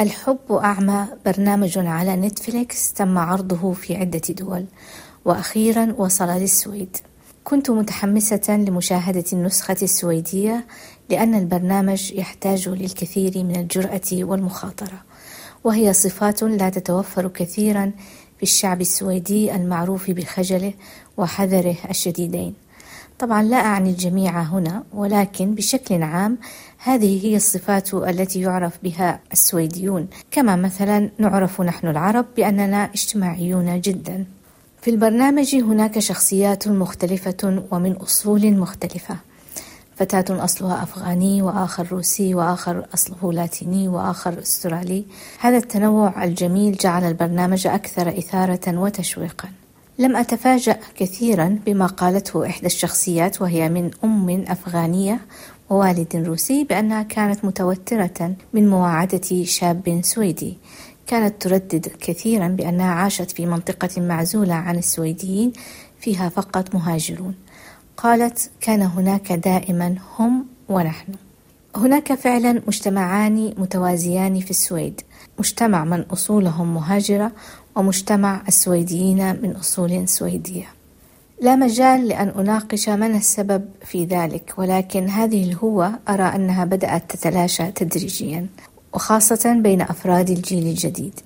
الحب أعمى برنامج على نتفليكس تم عرضه في عدة دول وأخيرا وصل للسويد. كنت متحمسة لمشاهدة النسخة السويدية لأن البرنامج يحتاج للكثير من الجرأة والمخاطرة وهي صفات لا تتوفر كثيرا في الشعب السويدي المعروف بخجله وحذره الشديدين. طبعا لا أعني الجميع هنا ولكن بشكل عام هذه هي الصفات التي يعرف بها السويديون. كما مثلا نعرف نحن العرب بأننا اجتماعيون جدا. في البرنامج هناك شخصيات مختلفة ومن أصول مختلفة. فتاة أصلها أفغاني وآخر روسي وآخر أصله لاتيني وآخر أسترالي. هذا التنوع الجميل جعل البرنامج أكثر إثارة وتشويقا. لم أتفاجأ كثيرا بما قالته إحدى الشخصيات وهي من أم أفغانية ووالد روسي بأنها كانت متوترة من مواعدة شاب سويدي. كانت تردد كثيرا بأنها عاشت في منطقة معزولة عن السويديين فيها فقط مهاجرون. قالت كان هناك دائما هم ونحن. هناك فعلا مجتمعان متوازيان في السويد. مجتمع من أصولهم مهاجرة ومجتمع السويديين من أصول سويدية. لا مجال لأن أناقش من السبب في ذلك ولكن هذه الهوة أرى أنها بدأت تتلاشى تدريجيا وخاصة بين أفراد الجيل الجديد.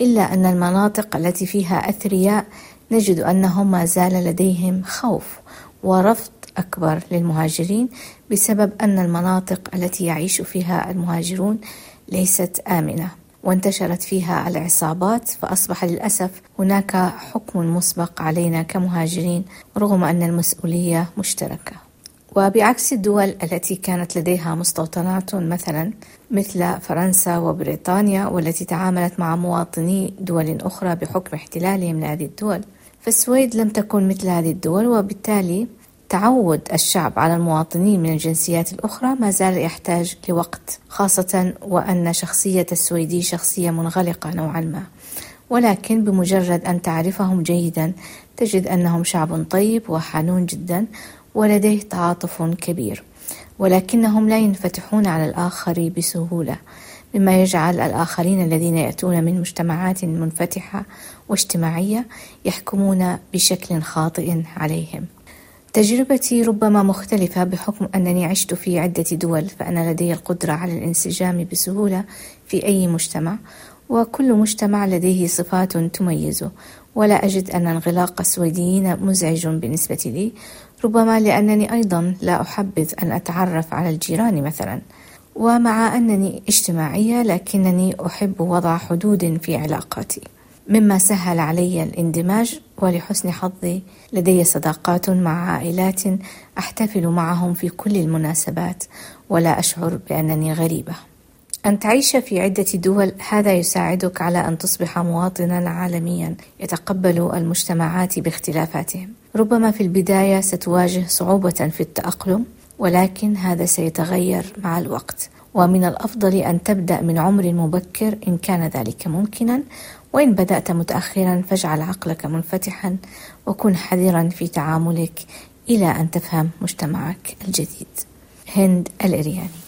إلا أن المناطق التي فيها أثرياء نجد أنهم ما زال لديهم خوف ورفض أكبر للمهاجرين بسبب أن المناطق التي يعيش فيها المهاجرون ليست آمنة. وانتشرت فيها العصابات فأصبح للأسف هناك حكم مسبق علينا كمهاجرين رغم أن المسؤولية مشتركة. وبعكس الدول التي كانت لديها مستوطنات مثلا مثل فرنسا وبريطانيا والتي تعاملت مع مواطني دول أخرى بحكم احتلالهم لهذه الدول فالسويد لم تكن مثل هذه الدول وبالتالي تعود الشعب على المواطنين من الجنسيات الأخرى ما زال يحتاج لوقت خاصة وأن شخصية السويدي شخصية منغلقة نوعا ما. ولكن بمجرد أن تعرفهم جيدا تجد أنهم شعب طيب وحنون جدا ولديه تعاطف كبير. ولكنهم لا ينفتحون على الآخر بسهولة مما يجعل الآخرين الذين يأتون من مجتمعات منفتحة واجتماعية يحكمون بشكل خاطئ عليهم. تجربتي ربما مختلفة بحكم أنني عشت في عدة دول فأنا لدي القدرة على الانسجام بسهولة في أي مجتمع وكل مجتمع لديه صفات تميزه. ولا أجد أن انغلاق السويديين مزعج بالنسبة لي ربما لأنني أيضا لا أحبذ أن أتعرف على الجيران مثلا. ومع أنني اجتماعية لكنني أحب وضع حدود في علاقاتي. مما سهل علي الاندماج ولحسن حظي. لدي صداقات مع عائلات أحتفل معهم في كل المناسبات ولا أشعر بأنني غريبة. أن تعيش في عدة دول هذا يساعدك على أن تصبح مواطنا عالميا يتقبل المجتمعات باختلافاتهم. ربما في البداية ستواجه صعوبة في التأقلم ولكن هذا سيتغير مع الوقت. ومن الأفضل أن تبدأ من عمر مبكر إن كان ذلك ممكنا وإن بدأت متأخرا فاجعل عقلك منفتحا وكن حذرا في تعاملك إلى أن تفهم مجتمعك الجديد. هند الإرياني.